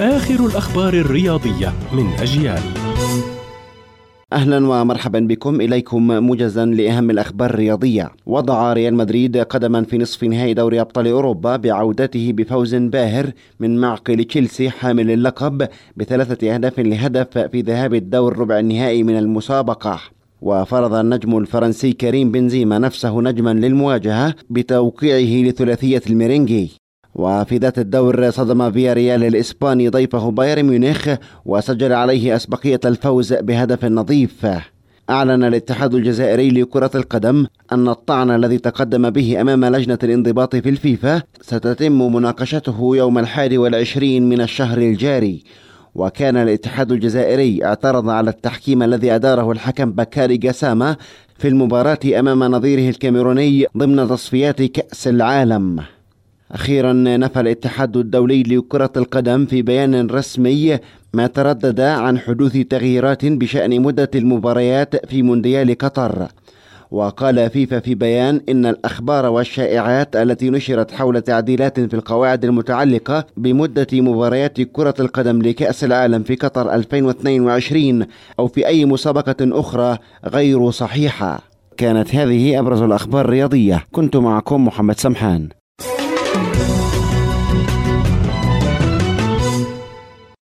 آخر الأخبار الرياضية من أجيال. أهلا ومرحبا بكم. إليكم موجزا لأهم الأخبار الرياضية. وضع ريال مدريد قدما في نصف نهائي دوري أبطال أوروبا بعودته بفوز باهر من معقل تشيلسي حامل اللقب بثلاثة أهداف لهدف في ذهاب الدور ربع النهائي من المسابقة. وفرض النجم الفرنسي كريم بنزيما نفسه نجما للمواجهة بتوقيعه لثلاثية الميرينجي وفي ذات الدور صدم فيا ريال الإسباني ضيفه بايرن ميونخ وسجل عليه أسبقية الفوز بهدف نظيف. أعلن الاتحاد الجزائري لكرة القدم أن الطعن الذي تقدم به أمام لجنة الانضباط في الفيفا ستتم مناقشته يوم الحادي والعشرين من الشهر الجاري. وكان الاتحاد الجزائري اعترض على التحكيم الذي أداره الحكم بكاري جسامة في المباراة أمام نظيره الكاميروني ضمن تصفيات كأس العالم. أخيرا نفى الاتحاد الدولي لكرة القدم في بيان رسمي ما تردد عن حدوث تغييرات بشأن مدة المباريات في مونديال قطر. وقال فيفا في بيان إن الأخبار والشائعات التي نشرت حول تعديلات في القواعد المتعلقة بمدة مباريات كرة القدم لكأس العالم في قطر 2022 أو في أي مسابقة أخرى غير صحيحة. كانت هذه أبرز الأخبار الرياضية. كنت معكم محمد سمحان. Thank you.